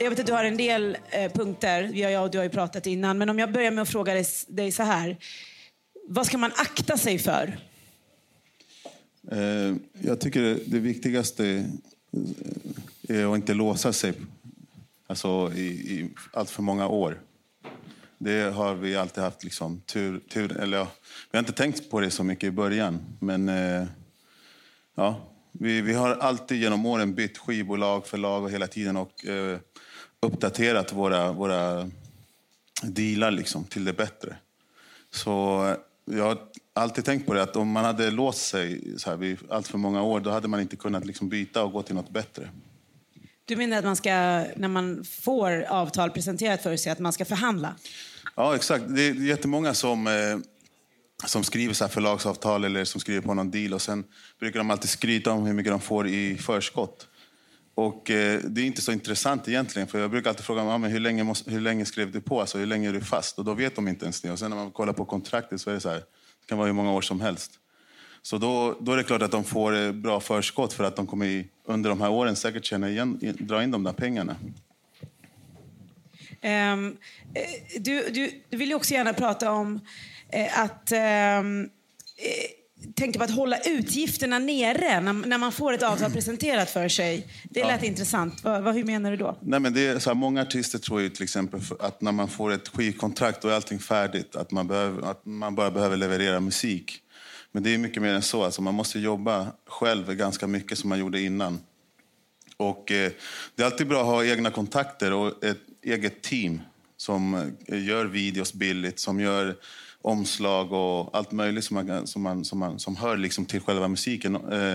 Jag vet att du har en del eh, punkter, jag och du har ju pratat innan, men om jag börjar med att fråga dig, dig så här. Vad ska man akta sig för? Eh, jag tycker det, det viktigaste eh, är att inte låsa sig alltså, i, i allt för många år. Det har vi alltid haft liksom, tur, tur eller ja, vi har inte tänkt på det så mycket i början, men eh, ja, vi, vi har alltid genom åren bytt skivbolag, förlag och hela tiden och eh, uppdaterat våra, våra dealar liksom, till det bättre. Så jag har alltid tänkt på det att om man hade låst sig så här, vid allt för många år då hade man inte kunnat liksom, byta och gå till något bättre. Du menar att man ska, när man får avtal presenterat för sig, att man ska förhandla? Ja, exakt. Det är jättemånga som, eh, som skriver så här förlagsavtal eller som skriver på någon deal och sen brukar de alltid skryta om hur mycket de får i förskott. Och eh, det är inte så intressant egentligen, för jag brukar alltid fråga ah, men hur, länge måste, hur länge skrev du på, alltså hur länge är du fast? Och då vet de inte ens det. Och sen när man kollar på kontraktet så är det så här, det kan vara hur många år som helst. Så då, då är det klart att de får eh, bra förskott för att de kommer i, under de här åren säkert tjäna igen, dra in de där pengarna. Um, du, du, du vill ju också gärna prata om att um, tänkte på att hålla utgifterna nere när, när man får ett avtal presenterat för sig. Det lät ja. intressant. Vad, vad, hur menar du då? Nej, men det är så här, många artister tror ju till exempel att när man får ett skivkontrakt då är allting färdigt. Att man, behöver, att man bara behöver leverera musik. Men det är mycket mer än så. Alltså, man måste jobba själv ganska mycket som man gjorde innan. Och, eh, det är alltid bra att ha egna kontakter och ett eget team som eh, gör videos billigt, som gör omslag och allt möjligt som, man, som, man, som, man, som hör liksom till själva musiken. Eh,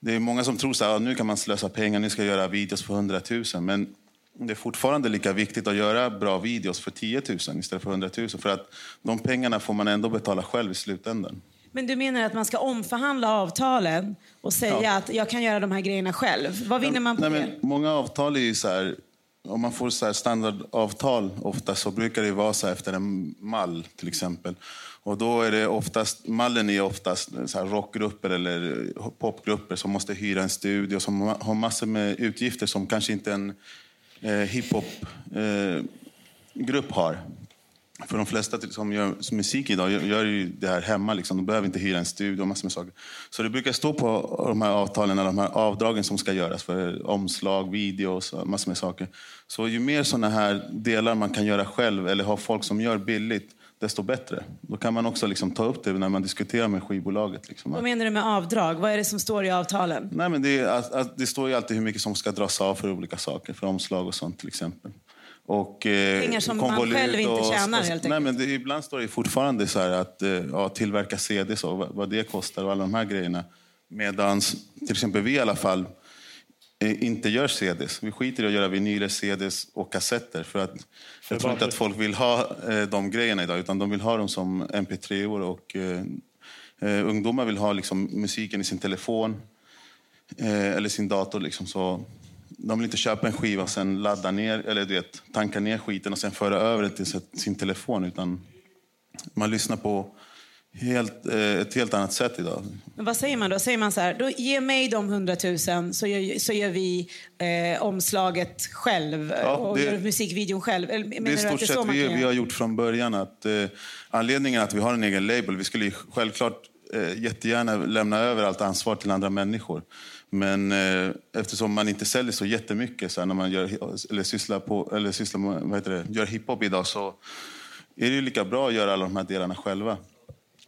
det är många som tror att nu kan man slösa pengar, nu ska jag göra videos för 100 000. Men det är fortfarande lika viktigt att göra bra videos för 10 000 istället för 100 000. För att de pengarna får man ändå betala själv i slutändan. Men du menar att man ska omförhandla avtalen och säga ja. att jag kan göra de här grejerna själv? Vad vinner man på Nej, det? Många avtal är ju så här, om man får så standardavtal ofta så brukar det vara så efter en mall till exempel. Och då är det oftast, mallen är oftast så rockgrupper eller popgrupper som måste hyra en studio som har massor med utgifter som kanske inte en eh, hiphopgrupp eh, har. För de flesta som gör som musik idag gör, gör ju det här hemma. Liksom. De behöver inte hyra en studio och massor med saker. Så det brukar stå på de här avtalen, de här avdragen som ska göras för omslag, videos och massor med saker. Så ju mer sådana här delar man kan göra själv eller ha folk som gör billigt, desto bättre. Då kan man också liksom ta upp det när man diskuterar med skivbolaget. Liksom. Vad menar du med avdrag? Vad är det som står i avtalen? Nej, men det, är, det står ju alltid hur mycket som ska dras av för olika saker, för omslag och sånt till exempel. Och, eh, Pengar som man själv inte tjänar och, helt nej, men det, Ibland står det fortfarande så att eh, ja, tillverka CD, så, vad, vad, det kostar och alla de här grejerna. Medan till exempel vi i alla fall eh, inte gör CDs. Vi skiter i att göra vinyler, CDs och kassetter. För att för jag tror inte att folk vill ha eh, de grejerna idag, utan de vill ha dem som mp3-or. Och, eh, eh, ungdomar vill ha liksom, musiken i sin telefon eh, eller sin dator. Liksom, så de vill inte köpa en skiva och sen ladda ner, eller du vet, tanka ner skiten och sen föra över det till sin telefon. Utan man lyssnar på helt, eh, ett helt annat sätt idag. Men vad säger man då? Säger man så här, då ge mig de hundratusen så gör, så gör vi eh, omslaget själv ja, och det, gör musikvideon själv? det är i stort sett vi, vi har gjort från början. att eh, Anledningen att vi har en egen label, vi skulle självklart eh, jättegärna lämna över allt ansvar till andra människor. Men eh, eftersom man inte säljer så jättemycket så när man gör, eller sysslar, på, eller sysslar med, vad heter det, gör hiphop idag så är det lika bra att göra alla de här delarna själva.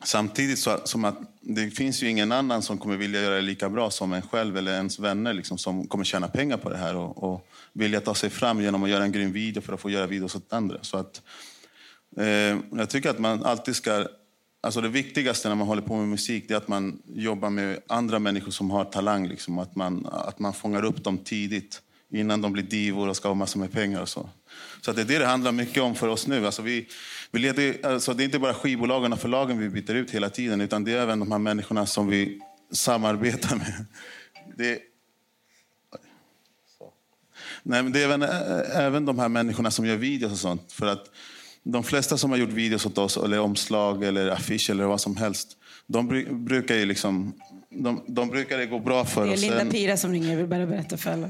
Samtidigt så, som att det finns ju ingen annan som kommer vilja göra det lika bra som en själv eller ens vänner liksom, som kommer tjäna pengar på det här och, och vilja ta sig fram genom att göra en grym video för att få göra videos åt andra. Så att, eh, jag tycker att man alltid ska Alltså det viktigaste när man håller på med musik är att man jobbar med andra människor som har talang. Liksom. Att, man, att man fångar upp dem tidigt, innan de blir divor och ska ha massor med pengar. Och så så det är det det handlar mycket om för oss nu. Alltså vi, vi leder, alltså det är inte bara skivbolagen och förlagen vi byter ut hela tiden, utan det är även de här människorna som vi samarbetar med. Det, Nej, men det är även, även de här människorna som gör videos och sånt. För att de flesta som har gjort videos åt oss, eller omslag eller affisch eller vad som helst, de brukar ju liksom, de, de brukar det gå bra för. Det är Linda sen... Pira som ringer, jag vill bara berätta för alla.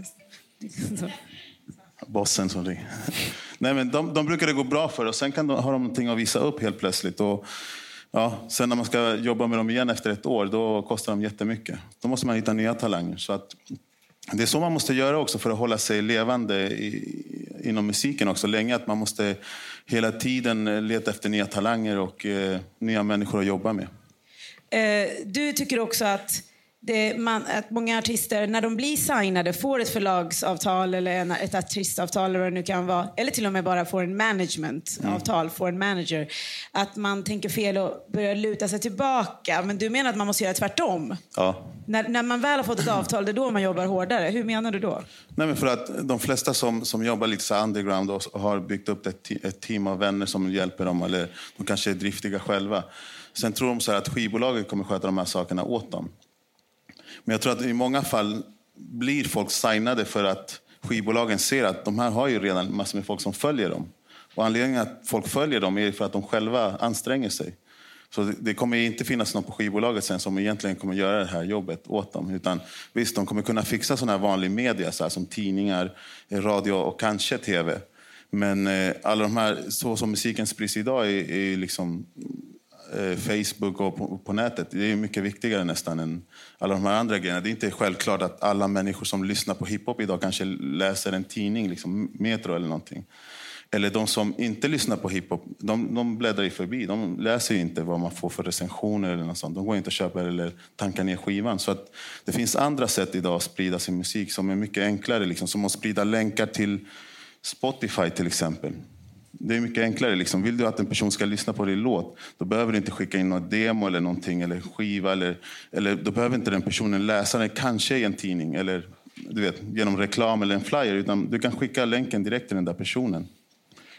Bossen som ringer. Nej, men de, de brukar det gå bra för och sen kan de, har de någonting att visa upp helt plötsligt. Och, ja, sen när man ska jobba med dem igen efter ett år, då kostar de jättemycket. Då måste man hitta nya talanger. Så att, det är så man måste göra också för att hålla sig levande i, inom musiken också länge. Att man måste hela tiden leta efter nya talanger och eh, nya människor att jobba med. Eh, du tycker också att, det, man, att många artister, när de blir signade, får ett förlagsavtal eller en, ett artistavtal eller vad det nu kan vara, eller till och med bara får en managementavtal, mm. får en manager, att man tänker fel och börjar luta sig tillbaka. Men du menar att man måste göra tvärtom? Ja. När, när man väl har fått ett avtal, det är då man jobbar hårdare. Hur menar du då? Nej, men för att de flesta som, som jobbar lite så underground och har byggt upp ett, ett team av vänner som hjälper dem, eller de kanske är driftiga själva, Sen tror de så att skivbolaget kommer sköta de här sakerna åt dem. Men jag tror att i många fall blir folk signade för att skivbolagen ser att de här har ju redan massor med folk som följer dem. Och anledningen att folk följer dem är för att de själva anstränger sig. Så det kommer inte finnas någon på skivbolaget sen som egentligen kommer göra det här jobbet åt dem. Utan visst, de kommer kunna fixa sån här vanlig media så här, som tidningar, radio och kanske tv. Men eh, alla de här, så som musiken sprids idag är, är liksom Eh, Facebook och på, på, nätet. Det är mycket viktigare nästan än alla de här andra grejerna. Det är inte självklart att alla människor som lyssnar på hiphop idag kanske läser en tidning, liksom Metro eller någonting. Eller de som inte lyssnar på hiphop, de, de bläddrar ju förbi. De läser inte vad man får för recensioner eller något sånt. De går inte och köper eller tankar ner skivan. Så att det finns andra sätt idag att sprida sin musik som är mycket enklare. Liksom, som att sprida länkar till Spotify till exempel. Det är mycket enklare. Liksom. Vill du att en person ska lyssna på din låt, då behöver du inte skicka in något demo eller någonting, eller skiva. Eller, eller, då behöver inte den personen läsa den, kanske i en tidning, eller du vet, genom reklam eller en flyer. Utan du kan skicka länken direkt till den där personen.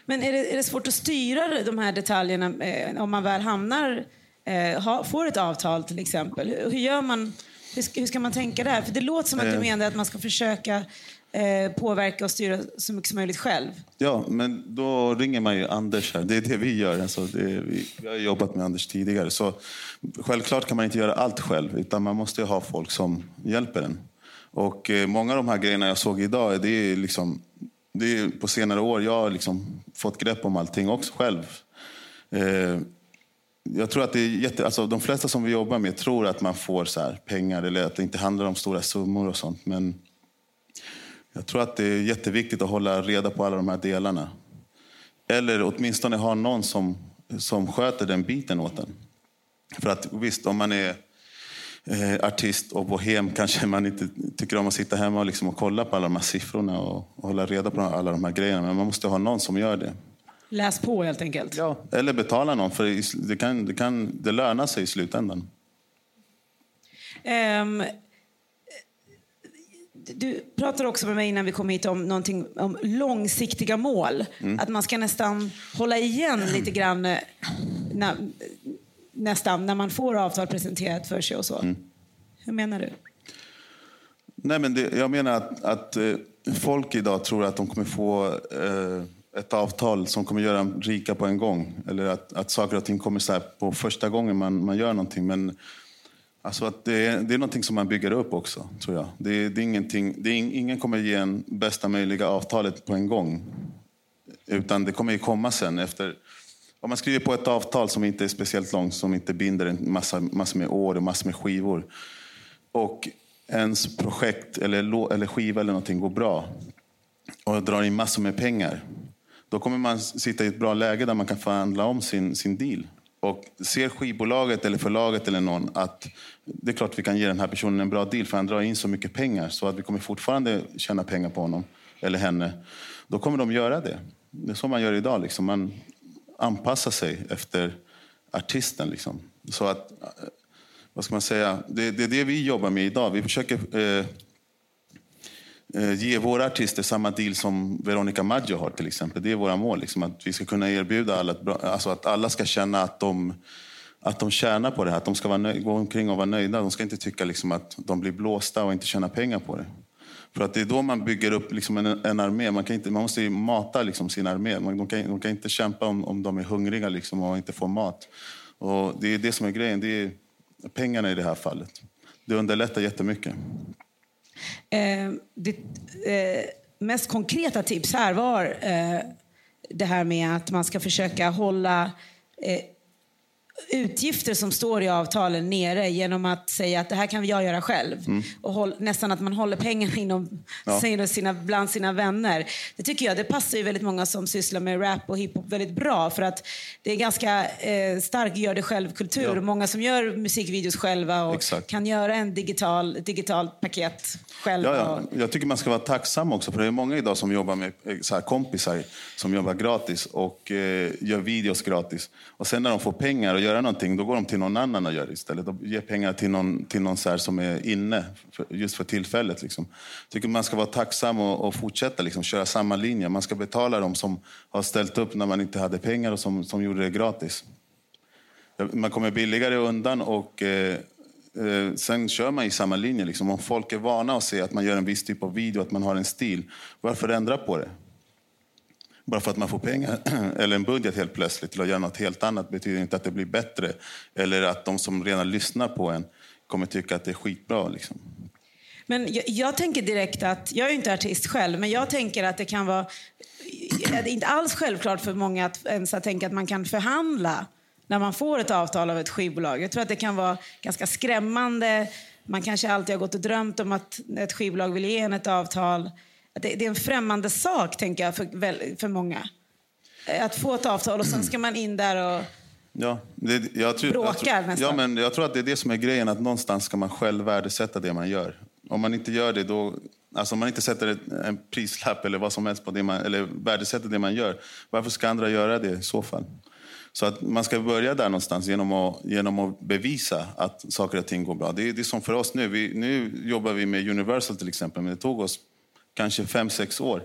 Men är det, är det svårt att styra de här detaljerna eh, om man väl hamnar, eh, ha, får ett avtal till exempel? Hur, hur gör man? Hur, hur, ska man tänka där? För det låter som att du eh. menar att man ska försöka eh, påverka och styra så mycket som möjligt själv. Ja, men då ringer man ju Anders här. Det är det vi gör. Alltså, det vi, vi har jobbat med Anders tidigare. Så självklart kan man inte göra allt själv, utan man måste ha folk som hjälper en. Och eh, många av de här grejerna jag såg idag, det är liksom det är på senare år jag har liksom fått grepp om allting också själv. Eh, jag tror att det är jätte, alltså de flesta som vi jobbar med tror att man får så pengar eller att det inte handlar om stora summor och sånt. Men jag tror att det är jätteviktigt att hålla reda på alla de här delarna. Eller åtminstone ha någon som, som sköter den biten åt en. För att visst, om man är eh, artist och bohem kanske man inte tycker om att sitta hemma och, liksom och kolla på alla de här siffrorna och, och hålla reda på alla de här grejerna. Men man måste ha någon som gör det. Läs på helt enkelt. Ja, eller betala någon, för det, kan, det, kan, det lönar sig i slutändan. Um, du pratade också med mig innan vi kom hit om, någonting, om långsiktiga mål. Mm. Att man ska nästan hålla igen lite grann eh, när, nästan, när man får avtal presenterat för sig och så. Mm. Hur menar du? Nej, men det, jag menar att, att eh, folk idag tror att de kommer få eh, ett avtal som kommer göra en rika på en gång. Eller att, att saker och ting kommer så på första gången man, man gör någonting. Men alltså att det, är, det är någonting som man bygger upp också, tror jag. Det, det är ingenting, det är, ingen kommer ge en bästa möjliga avtalet på en gång. Utan det kommer ju komma sen efter om man skriver på ett avtal som inte är speciellt långt, som inte binder en massa, massa med år och massor med skivor. Och ens projekt eller, eller skiva eller någonting går bra och drar in massor med pengar då kommer man sitta i ett bra läge där man kan förhandla om sin, sin deal. Och ser skivbolaget eller förlaget eller någon att det är klart vi kan ge den här personen en bra deal för han drar in så mycket pengar så att vi kommer fortfarande tjäna pengar på honom eller henne. Då kommer de göra det. Det är så man gör idag. Liksom. Man anpassar sig efter artisten. Liksom. Så att, eh, vad ska man säga? Det, det är det vi jobbar med idag. Vi försöker eh, Eh, ge våra artister samma deal som Veronica Maggio har till exempel. Det är våra mål. Liksom, att vi ska kunna erbjuda alla, alltså att alla ska känna att de, att de tjänar på det här. Att de ska vara nöjda, gå omkring och vara nöjda. De ska inte tycka liksom att de blir blåsta och inte tjäna pengar på det. För att det är då man bygger upp liksom en, en armé. Man, kan inte, man måste mata liksom sin armé. De kan, de kan inte kämpa om, om de är hungriga liksom och inte får mat. Och det är det som är grejen. Det är pengarna i det här fallet. det underlättar jättemycket. Eh, det eh, mest konkreta tips här var eh, det här med att man ska försöka hålla eh, utgifter som står i avtalen nere genom att säga att det här kan jag göra själv. Mm. Och håll, nästan att man håller pengarna inom, ja. sina, bland sina vänner. Det tycker jag det passar ju väldigt många som sysslar med rap och hiphop väldigt bra. För att det är ganska eh, stark gör det själv-kultur. Ja. Många som gör musikvideos själva och Exakt. kan göra en digital, digitalt paket själv. Ja, ja. Jag tycker man ska vara tacksam också. För det är många idag som jobbar med eh, så här, kompisar som jobbar gratis och eh, gör videos gratis. Och sen när de får pengar göra någonting, då går de till någon annan och gör det istället. De ger pengar till någon, till någon så som är inne för, just för tillfället. Liksom. Jag tycker man ska vara tacksam och, och fortsätta liksom, köra samma linje. Man ska betala dem som har ställt upp när man inte hade pengar och som, som gjorde det gratis. Man kommer billigare undan och eh, eh, sen kör man i samma linje. Liksom. Om folk är vana att se att man gör en viss typ av video, att man har en stil, varför ändra på det? Bara för att man får pengar eller en budget helt plötsligt till att göra något helt annat betyder inte att det blir bättre. Eller att de som redan lyssnar på en kommer tycka att det är skitbra. Liksom. Men jag, jag, tänker direkt att, jag är inte artist själv, men jag tänker att det kan vara, det är inte alls självklart för många att ens att tänka att man kan förhandla när man får ett avtal av ett skivbolag. Jag tror att det kan vara ganska skrämmande. Man kanske alltid har gått och drömt om att ett skivbolag vill ge en ett avtal det, det är en främmande sak, tänker jag, för, för många. Att få ett avtal och sen ska man in där och Ja, det, jag tror, bråkar jag tror, ja, men jag tror att det är det som är grejen, att någonstans ska man själv värdesätta det man gör. Om man inte gör det, då, alltså om man inte sätter en prislapp eller vad som helst på det man, eller värdesätter det man gör, varför ska andra göra det i så fall? Så att man ska börja där någonstans genom att, genom att bevisa att saker och ting går bra. Det är, det är som för oss nu. Vi, nu jobbar vi med Universal till exempel, men det tog oss kanske fem, sex år.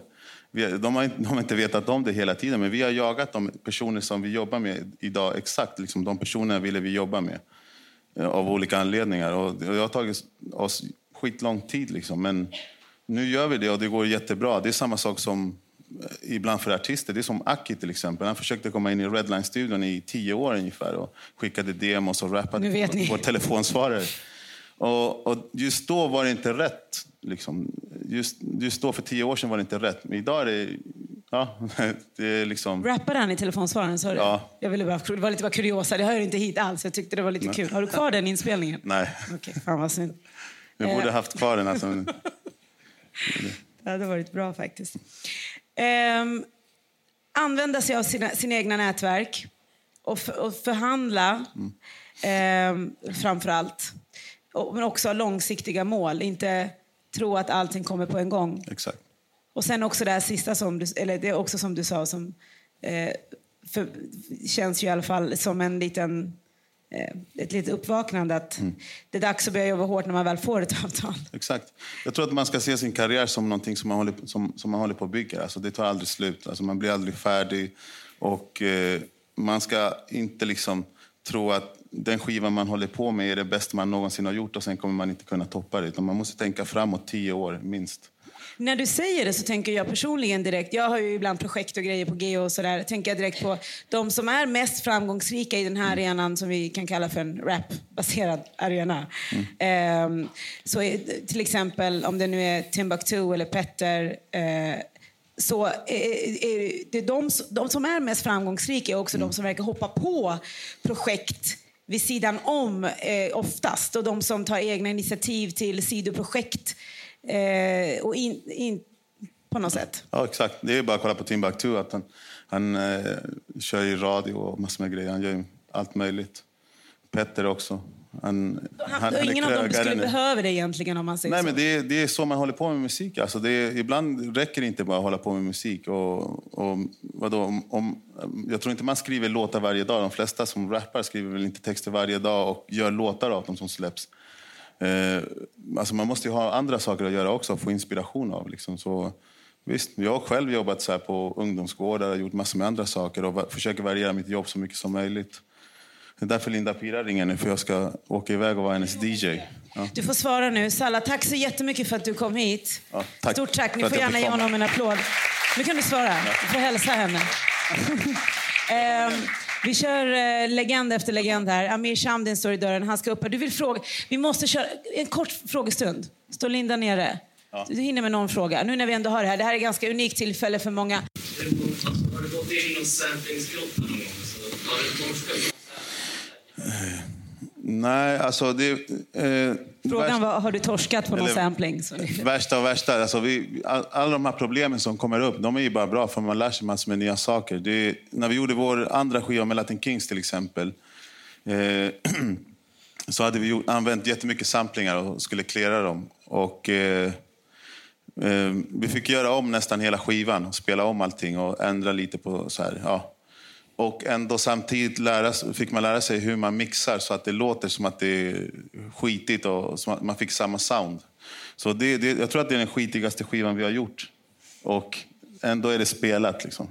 de, har inte, de har inte vetat om det hela tiden, men vi har jagat de personer som vi jobbar med idag exakt. Liksom, de personerna ville vi jobba med eh, av olika anledningar. Och det har tagit oss skitlång tid, liksom. men nu gör vi det och det går jättebra. Det är samma sak som eh, ibland för artister. Det är som Aki till exempel. Han försökte komma in i Redline-studion i tio år ungefär och skickade demos och rappade på vår telefonsvarare. Och, och, just då var det inte rätt. Liksom. Just, just då, för tio år sedan, var det inte rätt. Men idag är det... Ja, det är liksom... Rappade han i telefonsvararen? Sorry. Ja. Jag ville bara, det var lite bara kuriosa. Det hör inte hit alls. Jag tyckte det var lite Nej. kul. Har du kvar den inspelningen? Nej. Okej, fan vad synd. Vi borde eh. haft kvar den. Alltså. det hade varit bra faktiskt. Um, använda sig av sina, sina egna nätverk och, för, och förhandla mm. um, framför allt men också ha långsiktiga mål. Inte tro att allting kommer på en gång. Exakt. Och sen också det här sista som du, eller det är också som du sa, som eh, för, känns ju i alla fall som en liten eh, ett litet uppvaknande att mm. det är dags att börja jobba hårt när man väl får ett avtal. Exakt. Jag tror att man ska se sin karriär som någonting som man håller, som, som man håller på att bygga. Alltså det tar aldrig slut. Alltså man blir aldrig färdig. Och eh, man ska inte liksom tro att den skiva man håller på med är det bästa man någonsin har gjort och sen kommer man inte kunna toppa det. Utan man måste tänka framåt tio år minst. När du säger det så tänker jag personligen direkt, jag har ju ibland projekt och grejer på G och sådär, tänker jag direkt på de som är mest framgångsrika i den här mm. arenan som vi kan kalla för en rapbaserad arena. Mm. Um, så till exempel om det nu är Timbuktu eller Petter uh, så är, det de, de som är mest framgångsrika är också mm. de som verkar hoppa på projekt vid sidan om eh, oftast och de som tar egna initiativ till sidoprojekt eh, och in, in, på något sätt. Ja, exakt. Det är bara att kolla på Timbuktu. Att han, han eh, kör ju radio och massor med grejer. Han gör allt möjligt. Petter också. Han, han, han ingen av dem skulle behöva det egentligen om man säger Nej, så. Men det, är, det är så man håller på med musik. Alltså det är, ibland räcker det inte bara att hålla på med musik. Och, och vadå, om, om, jag tror inte man skriver låtar varje dag. De flesta som rappar skriver väl inte texter varje dag och gör låtar av dem som släpps. Eh, alltså man måste ju ha andra saker att göra också, få inspiration av. Liksom. Så, visst, jag har själv jobbat så på ungdomsgårdar och gjort massor med andra saker och försöker variera mitt jobb så mycket som möjligt. Det är därför Linda Pira ringer nu, för jag ska åka iväg och vara hennes DJ. Ja. Du får svara nu. Salla, tack så jättemycket för att du kom hit. Ja, tack Stort tack. Ni får gärna ge honom en applåd. Nu kan du svara. Du får hälsa henne. um, Vi kör eh, legend efter legend här. Amir Shamdin står i dörren. Han ska upp här. Du vill fråga. Vi måste köra en kort frågestund. Står Linda nere? Ja. Du hinner med någon fråga. Nu när vi ändå har det här. Det här är ett ganska unikt tillfälle för många. Har du gått in i någon samplingsgrotta någon gång? Har du torskat? Nej, alltså det... Eh, Frågan var, har du torskat på någon eller, sampling? Värsta och värsta. Alltså vi, all, alla de här problemen som kommer upp, de är ju bara bra för man lär sig massor med nya saker. Det, när vi gjorde vår andra skiva med Latin Kings till exempel, eh, så hade vi gjort, använt jättemycket samplingar och skulle klära dem. Och, eh, eh, vi fick göra om nästan hela skivan, och spela om allting och ändra lite på så här, ja, och ändå samtidigt lära, fick man lära sig hur man mixar så att det låter som att det är skitigt och man fick samma sound. Så det, det, jag tror att det är den skitigaste skivan vi har gjort. Och ändå är det spelat. Liksom.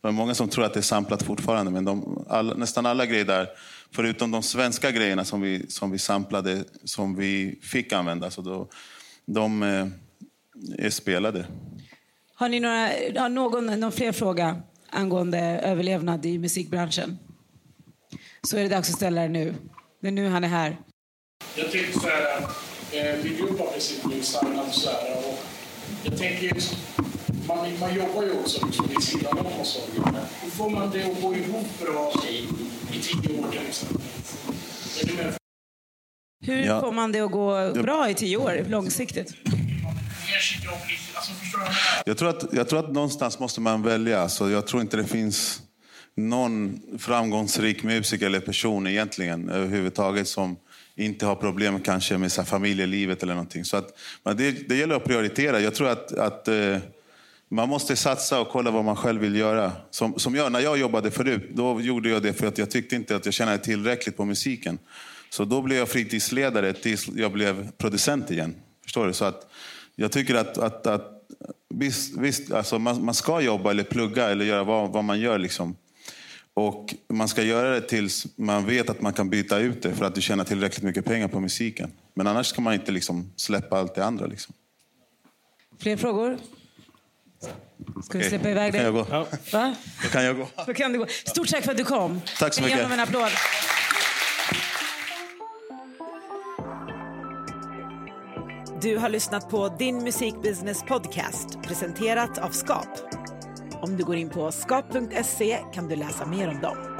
Det är många som tror att det är samplat fortfarande, men de, all, nästan alla grejer där, förutom de svenska grejerna som vi, som vi samplade, som vi fick använda, så då, de eh, är spelade. Har ni några, har någon, någon fler fråga? Angående överlevnad i musikbranschen. Så är det dags att ställa det nu. Det är nu han är här. Jag tänkte så här, eh, vi jobbar med sitt livsstandard så här, och jag tänker just, man, man jobbar ju också liksom vid sidan om och så. Hur får man det att gå ihop bra i, i tio år till exempel? Hur ja. får man det att gå bra i tio år, långsiktigt? Jag tror, att, jag tror att någonstans måste man välja. Så jag tror inte det finns någon framgångsrik musiker eller person egentligen överhuvudtaget som inte har problem kanske med så familjelivet eller någonting. Så att, det, det gäller att prioritera. Jag tror att, att eh, man måste satsa och kolla vad man själv vill göra. Som, som jag, när jag jobbade förut, då gjorde jag det för att jag tyckte inte att jag tjänade tillräckligt på musiken. Så då blev jag fritidsledare tills jag blev producent igen. Förstår du? Så att jag tycker att, att, att visst, visst alltså man, man, ska jobba eller plugga eller göra vad, vad man gör. Liksom. Och man ska göra det tills man vet att man kan byta ut det för att du tjänar tillräckligt mycket pengar på musiken. Men annars kan man inte liksom släppa allt det andra. Liksom. Fler frågor? Ska vi släppa iväg dig? Då kan jag gå. Va? Då kan jag gå. Då kan du gå. Stort tack för att du kom. Tack så mycket. Ge en applåd. Du har lyssnat på Din Musikbusiness Podcast presenterat av Skap. Om du går in på skap.se kan du läsa mer om dem.